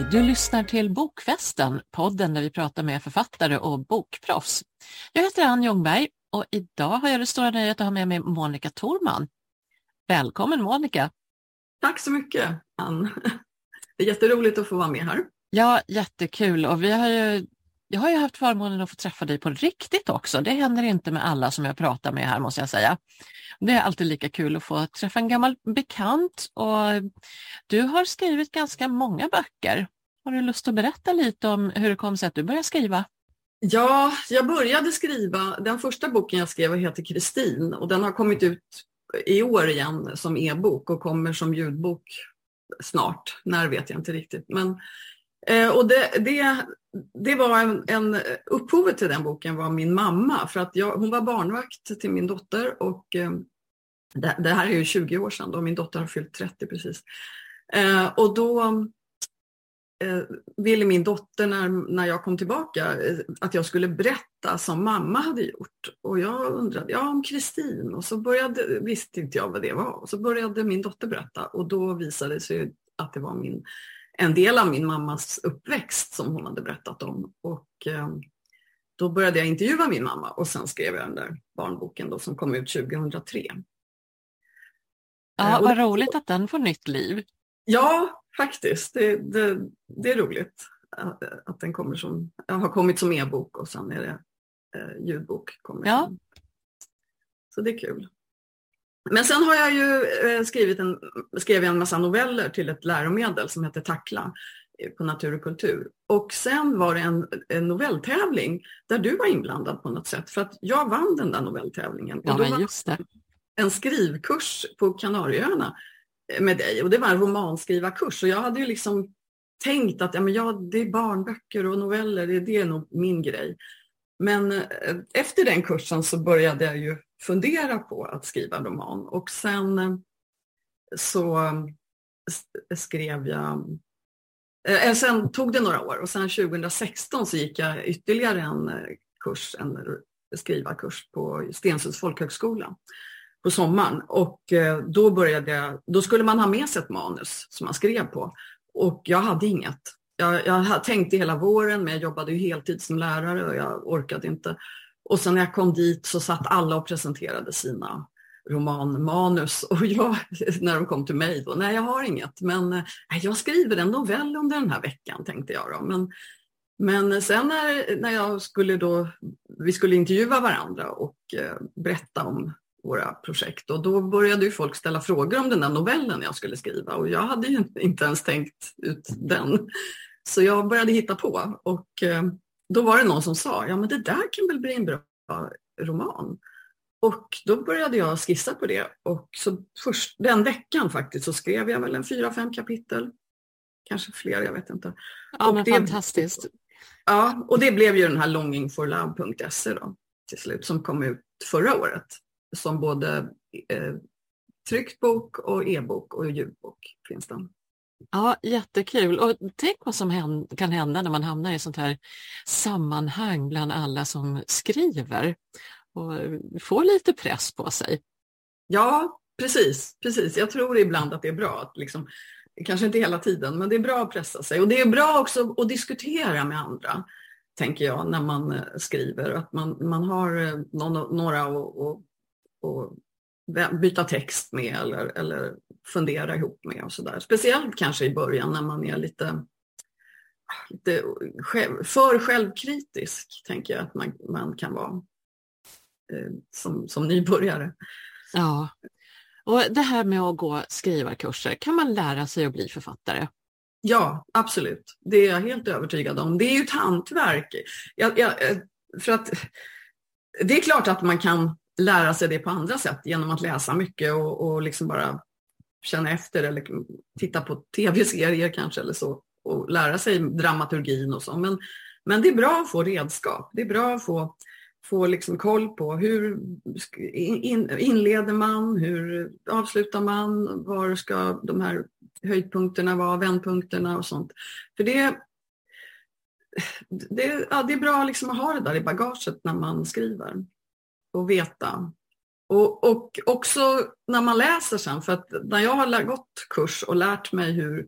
Hej! Du lyssnar till Bokfesten, podden där vi pratar med författare och bokproffs. Jag heter Ann Ljungberg och idag har jag det stora nöjet att ha med mig Monica Thorman. Välkommen Monica! Tack så mycket Ann! Det är jätteroligt att få vara med här. Ja, jättekul och vi har ju, jag har ju haft förmånen att få träffa dig på riktigt också. Det händer inte med alla som jag pratar med här måste jag säga. Det är alltid lika kul att få träffa en gammal bekant och du har skrivit ganska många böcker. Har du lust att berätta lite om hur det kom sig att du började skriva? Ja, jag började skriva, den första boken jag skrev heter Kristin och den har kommit ut i år igen som e-bok och kommer som ljudbok snart. När vet jag inte riktigt. Men, eh, och det, det, det var en, en, upphovet till den boken var min mamma för att jag, hon var barnvakt till min dotter och eh, det, det, här är ju 20 år sedan då min dotter har fyllt 30 precis. Eh, och då eh, ville min dotter när, när jag kom tillbaka eh, att jag skulle berätta som mamma hade gjort. Och jag undrade, ja om Kristin och så började, visste inte jag vad det var. Och så började min dotter berätta och då visade det sig att det var min, en del av min mammas uppväxt som hon hade berättat om. Och eh, då började jag intervjua min mamma och sen skrev jag den där barnboken då som kom ut 2003. Ja, vad roligt att den får nytt liv. Ja, faktiskt. Det, det, det är roligt att, att, den kommer som, har kommit som e-bok och sen är det eh, ljudbok. Kommer ja. Så det är kul. Men sen har jag ju eh, skrivit en, skrev en massa noveller till ett läromedel som heter Tackla eh, på Natur och kultur. Och sen var det en, en novelltävling där du var inblandad på något sätt för att jag vann den där novelltävlingen. Ja, men just det. En skrivkurs på Kanarieöarna med dig och det var en romanskrivarkurs och jag hade ju liksom tänkt att ja, men ja, det är barnböcker och noveller, det, det är nog min grej. Men eh, efter den kursen så började jag ju fundera på att skriva en roman och sen eh, så eh, skrev jag eh, eh, Sen tog det några år och sen 2016 så gick jag ytterligare en kurs, en skrivarkurs på Stensunds folkhögskola på sommaren och då började jag, då skulle man ha med sig ett manus som man skrev på och jag hade inget. Jag, jag tänkte hela våren men jag jobbade ju heltid som lärare och jag orkade inte. Och sen när jag kom dit så satt alla och presenterade sina romanmanus och jag, när de kom till mig då, nej jag har inget men nej, jag skriver en novell under den här veckan tänkte jag då. Men, men sen när, när jag skulle då, vi skulle intervjua varandra och eh, berätta om våra projekt och då började ju folk ställa frågor om den där novellen jag skulle skriva och jag hade ju inte ens tänkt ut den. Så jag började hitta på och eh, då var det någon som sa, ja men det där kan väl bli en bra roman. Och då började jag skissa på det och så först, den veckan faktiskt så skrev jag väl en fyra, fem kapitel. Kanske fler, jag vet inte. Ja, och men det, fantastiskt. Ja, och det blev ju den här longingforlove.se då till slut som kom ut förra året som både eh, tryckt bok och e-bok och ljudbok finns den. Ja, jättekul. Och tänk vad som kan hända när man hamnar i sånt här sammanhang bland alla som skriver och får lite press på sig. Ja, precis. precis. Jag tror ibland att det är bra att liksom, kanske inte hela tiden, men det är bra att pressa sig. Och det är bra också att diskutera med andra, tänker jag, när man eh, skriver. Att man, man har eh, någon, några att byta text med eller, eller fundera ihop med och sådär. Speciellt kanske i början när man är lite, lite själv, för självkritisk, tänker jag att man, man kan vara eh, som, som nybörjare. Ja, och det här med att gå skrivarkurser, kan man lära sig att bli författare? Ja, absolut. Det är jag helt övertygad om. Det är ju ett hantverk. Jag, jag, eh, för att, det är klart att man kan lära sig det på andra sätt genom att läsa mycket och, och liksom bara känna efter eller titta på tv-serier kanske eller så och lära sig dramaturgin och så. Men, men det är bra att få redskap. Det är bra att få, få liksom koll på hur in, inleder man, hur avslutar man, var ska de här höjdpunkterna vara, vändpunkterna och sånt. För det, det, ja, det är bra liksom att ha det där i bagaget när man skriver och veta. Och, och också när man läser sen, för att när jag har gått kurs och lärt mig hur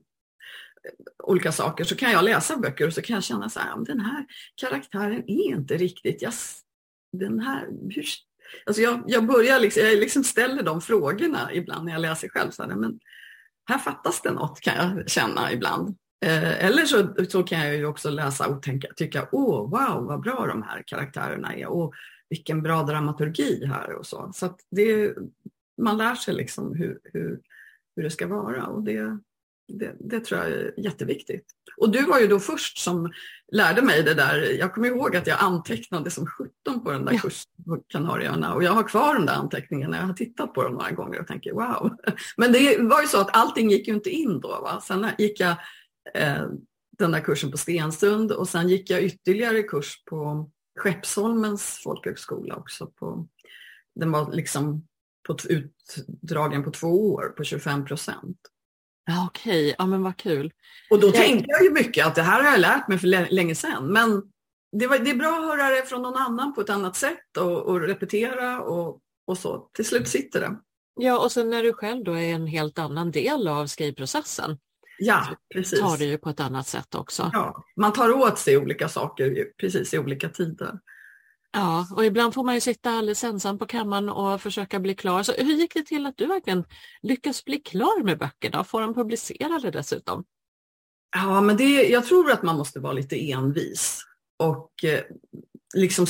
olika saker så kan jag läsa böcker och så kan jag känna så här, den här karaktären är inte riktigt, jag, den här, hur, alltså jag, jag börjar liksom, jag liksom ställer de frågorna ibland när jag läser själv, så här, men här fattas det något kan jag känna ibland. Eh, eller så, så kan jag ju också läsa och tänka, tycka, åh wow vad bra de här karaktärerna är och vilken bra dramaturgi här och så. Så det, man lär sig liksom hur, hur, hur det ska vara och det, det, det, tror jag är jätteviktigt. Och du var ju då först som lärde mig det där. Jag kommer ihåg att jag antecknade som 17 på den där ja. kursen på Kanarieöarna och jag har kvar de där anteckningarna. Jag har tittat på dem några gånger och tänker wow. Men det var ju så att allting gick ju inte in då. Va? Sen gick jag eh, den där kursen på Stensund och sen gick jag ytterligare kurs på Skeppsholmens folkhögskola också. På, den var liksom på utdragen på två år på 25 procent. Ja, Okej, okay. ja men vad kul. Och då jag... tänkte jag ju mycket att det här har jag lärt mig för länge sedan. Men det, var, det är bra att höra det från någon annan på ett annat sätt och, och repetera och, och så. Till slut sitter det. Ja, och sen när du själv då är en helt annan del av skrivprocessen. Ja, precis. tar det ju på ett annat sätt också. Ja, man tar åt sig olika saker precis i olika tider. Ja, och ibland får man ju sitta alldeles ensam på kammaren och försöka bli klar. Så hur gick det till att du verkligen lyckas bli klar med böckerna och få dem publicerade dessutom? Ja, men det, jag tror att man måste vara lite envis och eh, liksom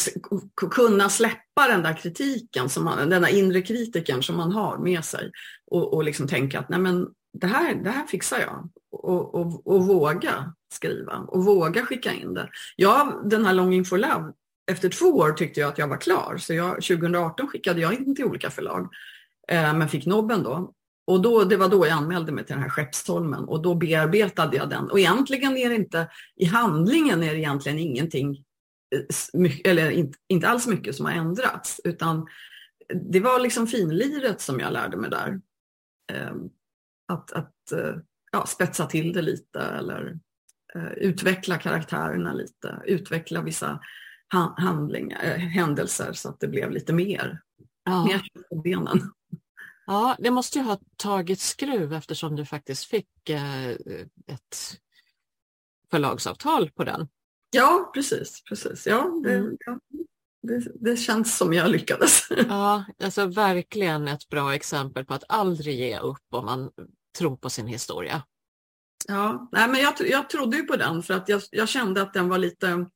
kunna släppa den där kritiken, som man, den där inre kritiken som man har med sig och, och liksom tänka att nej men det här, det här fixar jag och, och, och våga skriva och våga skicka in det. Jag, den här Longing for Love efter två år tyckte jag att jag var klar, så jag, 2018 skickade jag in till olika förlag, eh, men fick nobben då. Och då, det var då jag anmälde mig till den här Skeppsholmen och då bearbetade jag den. Och egentligen är det inte, i handlingen är det egentligen ingenting, eh, eller inte, inte alls mycket som har ändrats, utan det var liksom finliret som jag lärde mig där. Eh, att, att eh, ja, spetsa till det lite eller eh, utveckla karaktärerna lite, utveckla vissa handlingar, eh, händelser så att det blev lite mer, ja. mer på benen. Ja, det måste ju ha tagit skruv eftersom du faktiskt fick eh, ett förlagsavtal på den. Ja, precis. precis. Ja, det, mm. ja, det, det, känns som jag lyckades. Ja, alltså verkligen ett bra exempel på att aldrig ge upp om man tro på sin historia. Ja, nej, men jag, jag trodde ju på den för att jag, jag kände att den var lite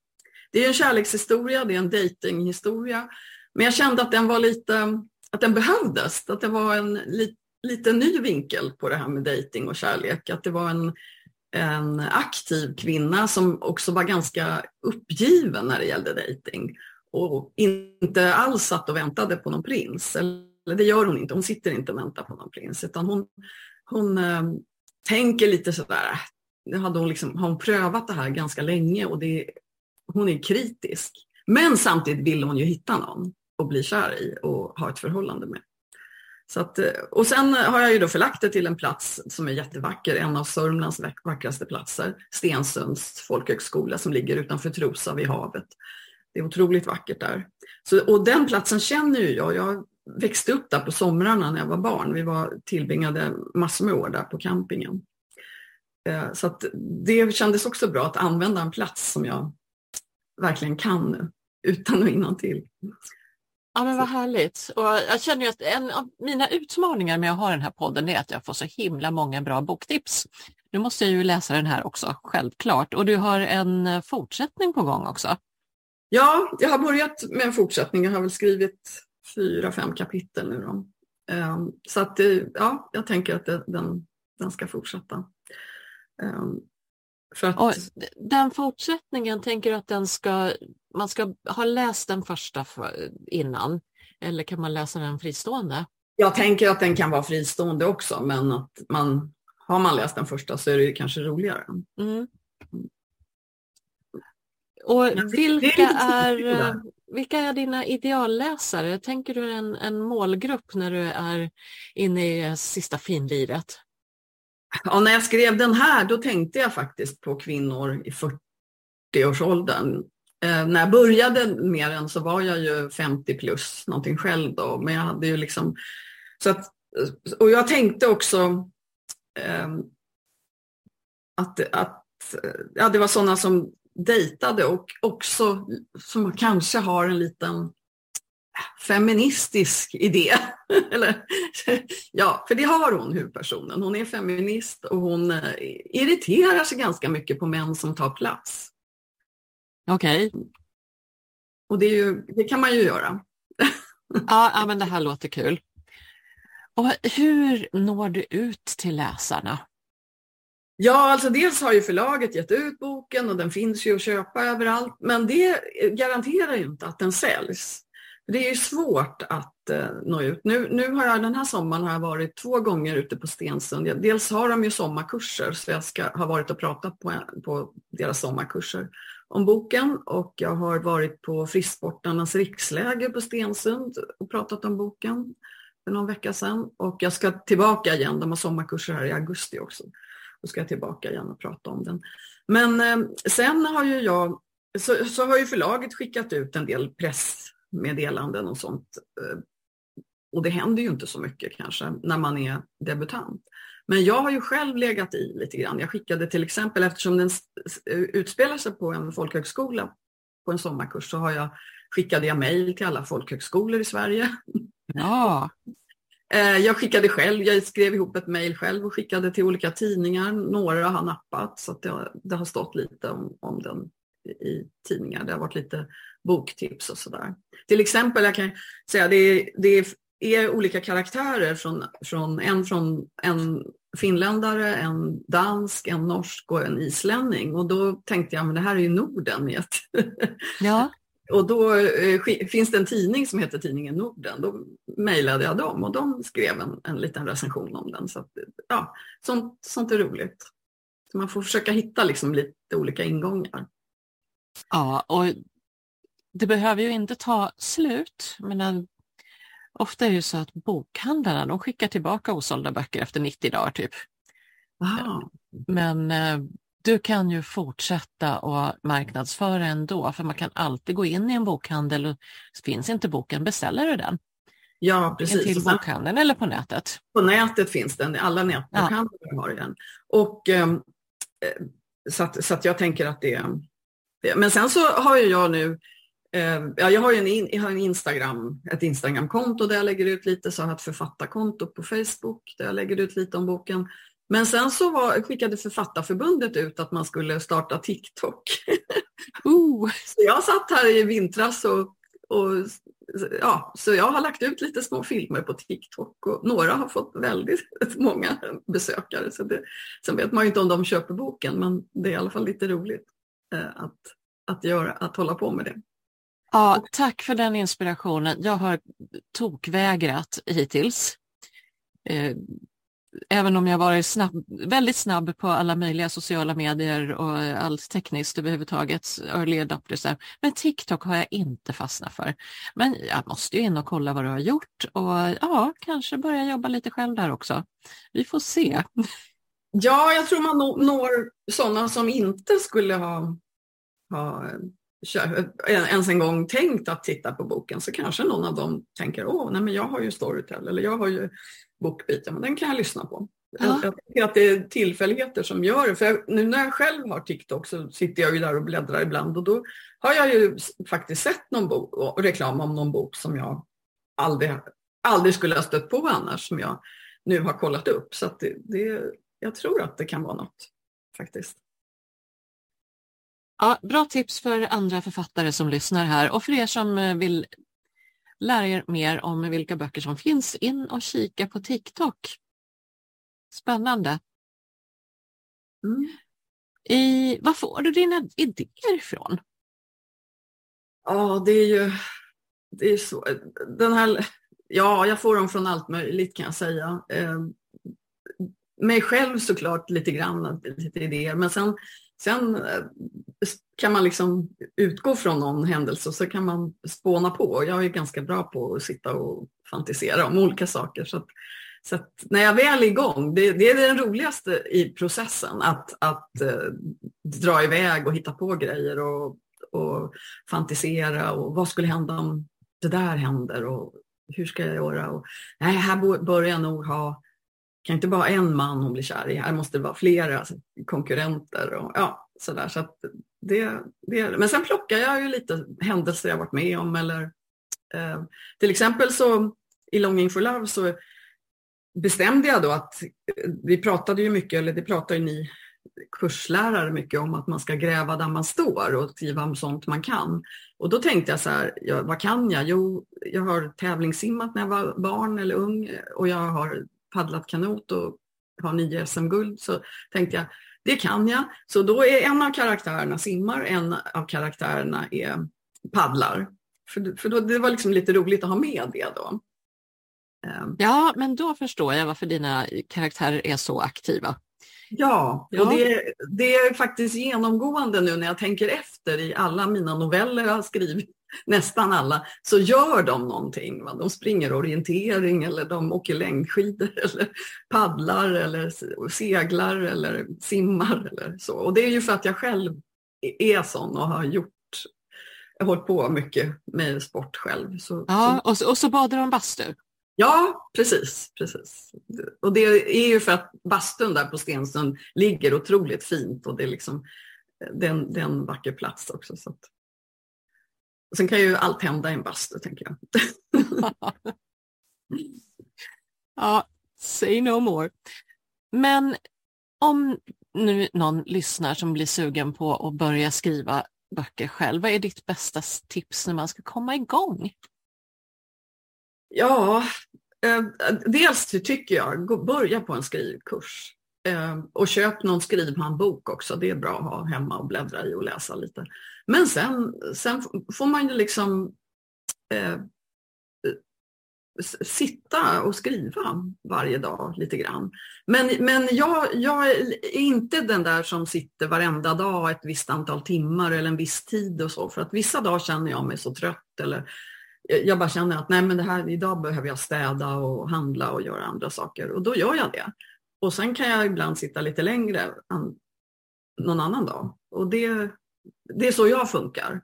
det är en kärlekshistoria, det är en datinghistoria. Men jag kände att den var lite, att den behövdes, att det var en li, lite ny vinkel på det här med dating och kärlek. Att det var en, en aktiv kvinna som också var ganska uppgiven när det gällde dating och inte alls satt och väntade på någon prins. Eller det gör hon inte, hon sitter inte och väntar på någon prins utan hon, hon eh, tänker lite sådär, hade hon liksom, har hon prövat det här ganska länge och det hon är kritisk. Men samtidigt vill hon ju hitta någon att bli kär i och ha ett förhållande med. Så att, eh, och sen har jag ju då förlagt det till en plats som är jättevacker, en av Sörmlands vackraste platser, Stensunds folkhögskola som ligger utanför Trosa vid havet. Det är otroligt vackert där. Så, och den platsen känner ju jag. Jag växte upp där på somrarna när jag var barn. Vi var, tillbringade massor med år där på campingen. Eh, så det kändes också bra att använda en plats som jag verkligen kan nu, utan och innan till. Ja men vad härligt. Och jag känner ju att en av mina utmaningar med att ha den här podden är att jag får så himla många bra boktips. Nu måste jag ju läsa den här också, självklart. Och du har en fortsättning på gång också. Ja, jag har börjat med en fortsättning. Jag har väl skrivit fyra, fem kapitel nu. Då. Ehm, så att ja, jag tänker att den, den ska fortsätta. Ehm, att... Och den fortsättningen, tänker du att den ska, man ska ha läst den första för, innan? Eller kan man läsa den fristående? Jag tänker att den kan vara fristående också, men att man, har man läst den första så är det ju kanske roligare. Mm. Och vilka är, vilka är dina idealläsare? Tänker du en, en målgrupp när du är inne i sista finliret? Ja, när jag skrev den här då tänkte jag faktiskt på kvinnor i 40-årsåldern. Eh, när jag började med den så var jag ju 50 plus någonting själv då, men jag hade ju liksom så att, och jag tänkte också eh, att, att ja, det var sådana som dejtade och också som kanske har en liten feministisk idé. Eller, ja, för det har hon, huvudpersonen. Hon är feminist och hon eh, irriterar sig ganska mycket på män som tar plats. Okej. Okay. Och det, ju, det, kan man ju göra. ja, ja, men det här låter kul. Och hur når du ut till läsarna? Ja, alltså dels har ju förlaget gett ut boken och den finns ju att köpa överallt, men det garanterar ju inte att den säljs. Det är ju svårt att eh, nå ut. Nu, nu har jag den här sommaren har jag varit två gånger ute på Stensund. Dels har de ju sommarkurser så jag ska, har varit och pratat på, på deras sommarkurser om boken och jag har varit på Frisksportarnas riksläger på Stensund och pratat om boken för någon vecka sedan och jag ska tillbaka igen. De har sommarkurser här i augusti också. Då ska jag tillbaka igen och prata om den. Men eh, sen har ju jag, så, så har ju förlaget skickat ut en del pressmeddelanden och sånt. Eh, och det händer ju inte så mycket kanske när man är debutant. Men jag har ju själv legat i lite grann. Jag skickade till exempel, eftersom den utspelar sig på en folkhögskola på en sommarkurs, så har jag, skickade jag mejl till alla folkhögskolor i Sverige. Ja. Eh, jag skickade själv, jag skrev ihop ett mejl själv och skickade till olika tidningar. Några har nappat så det, det, har stått lite om, om den i tidningar. Det har varit lite boktips och sådär. Till exempel, jag kan säga det är, det är, är olika karaktärer från, från, en från en finländare, en dansk, en norsk och en islänning. Och då tänkte jag, men det här är ju Norden. Ja. Och då eh, finns det en tidning som heter Tidningen Norden. Då mejlade jag dem och de skrev en, en liten recension om den. Så att, ja, sånt, sånt är roligt. Så man får försöka hitta liksom lite olika ingångar. Ja, och det behöver ju inte ta slut. Men ofta är det så att bokhandlarna de skickar tillbaka osålda böcker efter 90 dagar typ. Aha. Men eh, du kan ju fortsätta att marknadsföra ändå, för man kan alltid gå in i en bokhandel och finns inte boken, beställer du den. Ja, precis. Till bokhandeln eller på nätet? På nätet finns den, alla nätbokhandlar ja. har den. Och, ehm, eh, så, att, så att jag tänker att det, det Men sen så har ju jag nu eh, Ja, jag har ju en, jag har en Instagram, ett Instagramkonto där jag lägger ut lite, så jag har ett författarkonto på Facebook där jag lägger ut lite om boken. Men sen så var, skickade Författarförbundet ut att man skulle starta TikTok. Uh. Så jag satt här i vintras och, och ja, så jag har lagt ut lite små filmer på TikTok och några har fått väldigt många besökare. Så det, sen vet man ju inte om de köper boken men det är i alla fall lite roligt eh, att, att, göra, att hålla på med det. Ja, tack för den inspirationen. Jag har tokvägrat hittills. Eh, även om jag varit snabb, väldigt snabb på alla möjliga sociala medier och allt tekniskt överhuvudtaget, early adopters, men TikTok har jag inte fastnat för. Men jag måste ju in och kolla vad du har gjort och ja, kanske börja jobba lite själv där också. Vi får se. Ja, jag tror man når sådana som inte skulle ha, ha ens en gång tänkt att titta på boken så kanske någon av dem tänker åh, nej men jag har ju Storytel eller jag har ju Bookbeat, men den kan jag lyssna på. Ja. Jag tycker att det är tillfälligheter som gör det. För jag, nu när jag själv har TikTok så sitter jag ju där och bläddrar ibland och då har jag ju faktiskt sett någon bok, reklam om någon bok som jag aldrig, aldrig skulle ha stött på annars som jag nu har kollat upp. Så det, det, jag tror att det kan vara något faktiskt. Ja, bra tips för andra författare som lyssnar här och för er som eh, vill lära er mer om vilka böcker som finns. In och kika på TikTok. Spännande. Mm. I, var får du dina idéer ifrån? Ja, det är ju det är så. Den här, ja, jag får dem från allt möjligt kan jag säga. Eh, mig själv såklart lite grann, lite idéer, men sen Sen eh, kan man liksom utgå från någon händelse och så kan man spåna på. Jag är ganska bra på att sitta och fantisera om olika saker. Så, att, så att när jag väl är igång, det, det är det roligaste i processen, att, att eh, dra iväg och hitta på grejer och, och fantisera och vad skulle hända om det där händer och hur ska jag göra? Och, nej, här bör jag nog ha kan inte bara en man hon blir kär i, här måste det vara flera konkurrenter och ja, sådär. Så att det, det, men sen plockar jag ju lite händelser jag varit med om eller eh, till exempel så i Longing for Love så bestämde jag då att eh, vi pratade ju mycket, eller det pratar ju ni kurslärare mycket om att man ska gräva där man står och skriva om sånt man kan. Och då tänkte jag så här, ja, vad kan jag? Jo, jag har tävlingssimmat när jag var barn eller ung och jag har paddlat kanot och har nio SM-guld. Så tänkte jag, det kan jag. Så då är en av karaktärerna simmar, en av karaktärerna är paddlar. För, för då, det var liksom lite roligt att ha med det då. Ehm. Ja, men då förstår jag varför dina karaktärer är så aktiva. Ja, ja. och det, det, är faktiskt genomgående nu när jag tänker efter i alla mina noveller jag har skrivit, nästan alla, så gör de någonting. Va? De springer orientering eller de åker längdskidor eller paddlar eller seglar eller simmar eller så. Och det är ju för att jag själv är sån och har gjort jag har hållit på mycket med sport själv. Så, ja, och så, och så badar de bastu? Ja, precis. precis. Och det är ju för att bastun där på Stensund ligger otroligt fint och det är liksom det är en, det är en vacker plats också. Så att. Sen kan ju allt hända i en bastu, tänker jag. ja, say no more. Men om nu någon lyssnar som blir sugen på att börja skriva böcker själv, vad är ditt bästa tips när man ska komma igång? Ja, eh, dels tycker jag, börja på en skrivkurs. Eh, och köp någon skrivhandbok också, det är bra att ha hemma och bläddra i och läsa lite. Men sen, sen får man ju liksom eh, sitta och skriva varje dag lite grann. Men, men jag, jag är inte den där som sitter varenda dag ett visst antal timmar eller en viss tid och så. För att vissa dagar känner jag mig så trött eller jag bara känner att nej men det här, idag behöver jag städa och handla och göra andra saker och då gör jag det. Och sen kan jag ibland sitta lite längre någon annan dag. Och det, det är så jag funkar.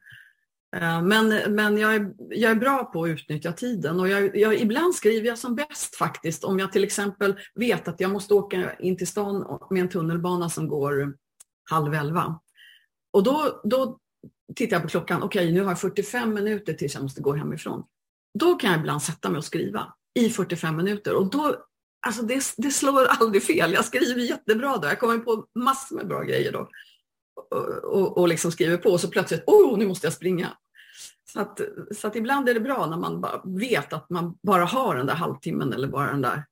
Eh, men, men jag, är, jag är bra på att utnyttja tiden och jag, jag, ibland skriver jag som bäst faktiskt om jag till exempel vet att jag måste åka in till stan med en tunnelbana som går halv elva. Och då, då tittar jag på klockan, okej okay, nu har jag 45 minuter tills jag måste gå hemifrån. Då kan jag ibland sätta mig och skriva i 45 minuter och då, alltså det, det slår aldrig fel. Jag skriver jättebra då, jag kommer på massor med bra grejer då. Och, och, liksom skriver på och så plötsligt, oh nu måste jag springa. Så att, så att ibland är det bra när man bara vet att man bara har den där halvtimmen eller bara den där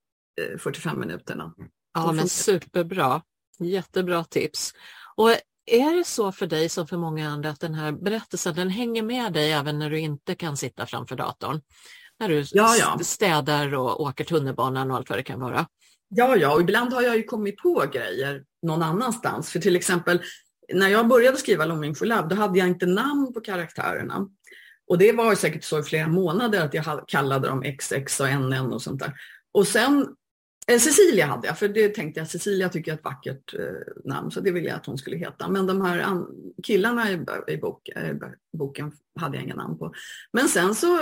45 eh, minuterna. Ja men superbra, jättebra tips. Och är det så för dig som för många andra att den här berättelsen den hänger med dig även när du inte kan sitta framför datorn? När du ja, ja. städar och åker tunnelbanan och allt vad det kan vara? Ja, ja, och ibland har jag ju kommit på grejer någon annanstans. För till exempel när jag började skriva Longing for Love, då hade jag inte namn på karaktärerna. Och det var säkert så i flera månader att jag kallade dem XX och NN och sånt där. Och sen Eh, Cecilia hade jag, för det tänkte jag, Cecilia tycker jag är ett vackert eh, namn, så det ville jag att hon skulle heta. Men de här killarna i, i, bok, eh, boken hade jag inga namn på. Men sen så,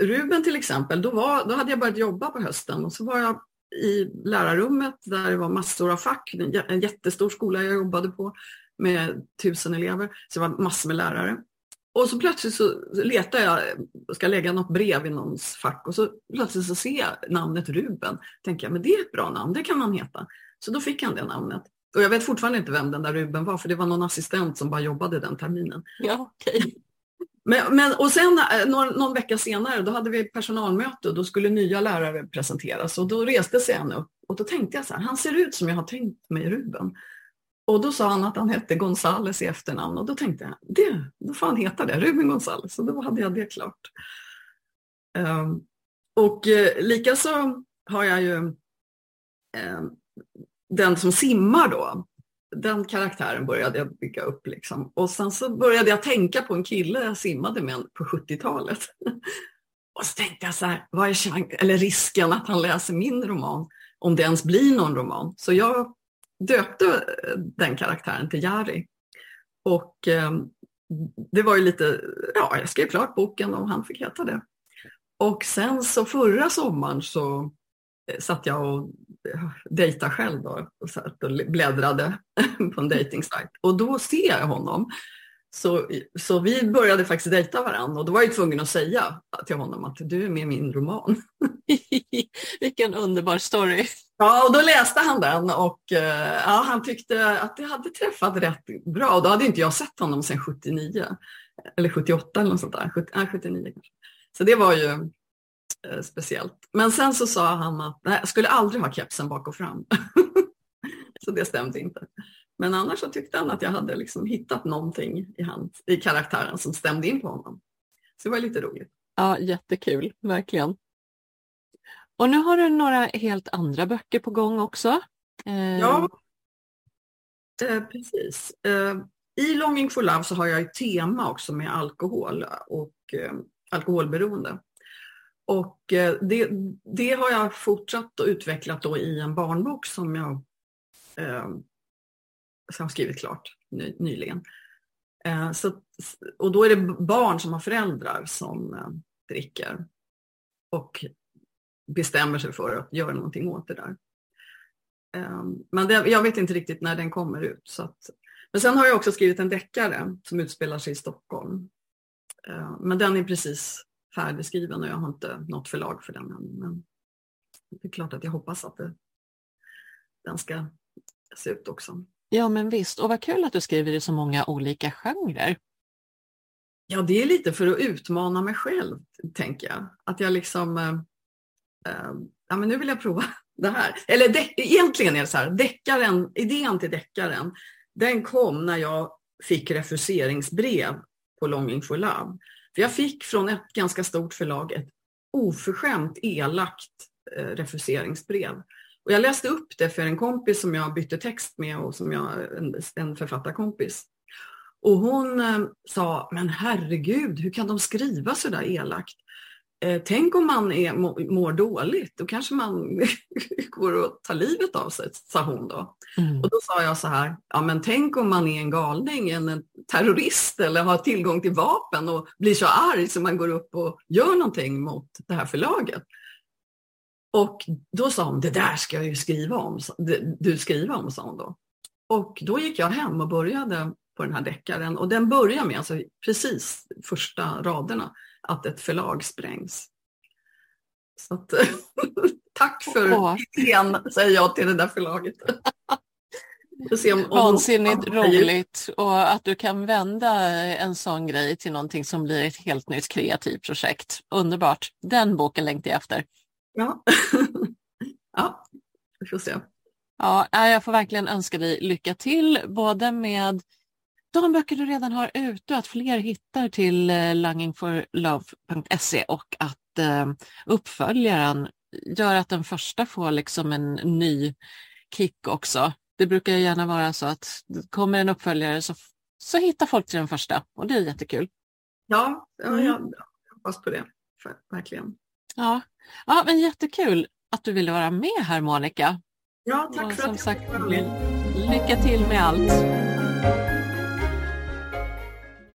Ruben till exempel, då, var, då hade jag börjat jobba på hösten och så var jag i lärarrummet där det var massor av fack, en jättestor skola jag jobbade på med tusen elever, så det var massor med lärare. Och så plötsligt så letar jag, ska lägga något brev i någons fack och så plötsligt så ser jag namnet Ruben. Tänker jag, men det är ett bra namn, det kan han heta. Så då fick han det namnet. Och jag vet fortfarande inte vem den där Ruben var, för det var någon assistent som bara jobbade den terminen. Ja, okay. Men, men, och sen eh, någon, någon, vecka senare, då hade vi personalmöte och då skulle nya lärare presenteras och då reste sig en upp och då tänkte jag så här, han ser ut som jag har tänkt mig Ruben. Och då sa han att han hette Gonzales i efternamn och då tänkte jag, det, då får han heta det, Ruben Gonzales. Och då hade jag det klart. Um, och eh, likaså har jag ju eh, den som simmar då. Den karaktären började jag bygga upp. Liksom. Och sen så började jag tänka på en kille jag simmade med på 70-talet. och så tänkte jag så här, vad är chans eller risken att han läser min roman? Om det ens blir någon roman. Så jag döpte eh, den karaktären till Jari. Och eh, det var ju lite, ja, jag skrev klart boken och han fick heta det. Och sen så förra sommaren så eh, satt jag och eh, dejtade själv då och satt och bläddrade på en dejtingsajt. Och då ser jag honom. Så, så vi började faktiskt dejta varandra och då var jag tvungen att säga till honom att du är med i min roman. Vilken underbar story. Ja, och då läste han den och eh, ja, han tyckte att det hade träffat rätt bra. Och då hade inte jag sett honom sedan 79 eller 78 eller något sånt där. 70, 79 kanske. Så det var ju eh, speciellt. Men sen så sa han att nej, jag skulle aldrig ha kepsen bak och fram. så det stämde inte. Men annars så tyckte han att jag hade liksom hittat någonting i, hans, i karaktären som stämde in på honom. Så det var lite roligt. Ja, jättekul, verkligen. Och nu har du några helt andra böcker på gång också. Eh... Ja, eh, precis. Eh, I Longing for Love så har jag ett tema också med alkohol och eh, alkoholberoende. Och eh, det, det, har jag fortsatt och utvecklat då i en barnbok som jag eh, som har skrivit klart ny, nyligen. Eh, så, och då är det barn som har föräldrar som eh, dricker och bestämmer sig för att göra någonting åt det där. Eh, men det, jag vet inte riktigt när den kommer ut. Så att, men sen har jag också skrivit en deckare som utspelar sig i Stockholm. Eh, men den är precis färdigskriven och jag har inte något förlag för den än. Men det är klart att jag hoppas att det, den ska se ut också. Ja men visst, och vad kul att du skriver i så många olika genrer. Ja, det är lite för att utmana mig själv, tänker jag. Att jag liksom, äh, Ehm, ja men nu vill jag prova det här. Eller de, egentligen är det så här, deckaren, idén till deckaren, den kom när jag fick refuseringsbrev på Longing for Love. För jag fick från ett ganska stort förlag ett oförskämt elakt eh, refuseringsbrev. Och jag läste upp det för en kompis som jag bytte text med och som jag, en, en författarkompis. Och hon eh, sa, men herregud, hur kan de skriva så där elakt? Eh, tänk om man är, må, mår dåligt, då kanske man går och tar livet av sig, sa hon då. Mm. Och då sa jag så här, ja men tänk om man är en galning, en terrorist eller har tillgång till vapen och blir så arg så man går upp och gör någonting mot det här förlaget. Och då sa hon, det där ska jag ju skriva om, du skriva om, sa hon då. Och då gick jag hem och började på den här deckaren och den börjar med, alltså precis första raderna, att ett förlag sprängs. Så att, tack för idén, säger jag till det där förlaget. Vansinnigt roligt och att du kan vända en sån grej till någonting som blir ett helt nytt kreativt projekt. Underbart! Den boken längtar jag efter. Ja, ja vi får se. Ja, jag får verkligen önska dig lycka till både med de böcker du redan har ute och att fler hittar till eh, longingforlove.se och att eh, uppföljaren gör att den första får liksom en ny kick också. Det brukar gärna vara så att kommer en uppföljare så, så hittar folk till den första och det är jättekul. Ja, ja mm. jag, hoppas på det, verkligen. Ja. ja, men jättekul att du ville vara med här Monica. Ja, tack och för att jag sagt, Lycka till med allt.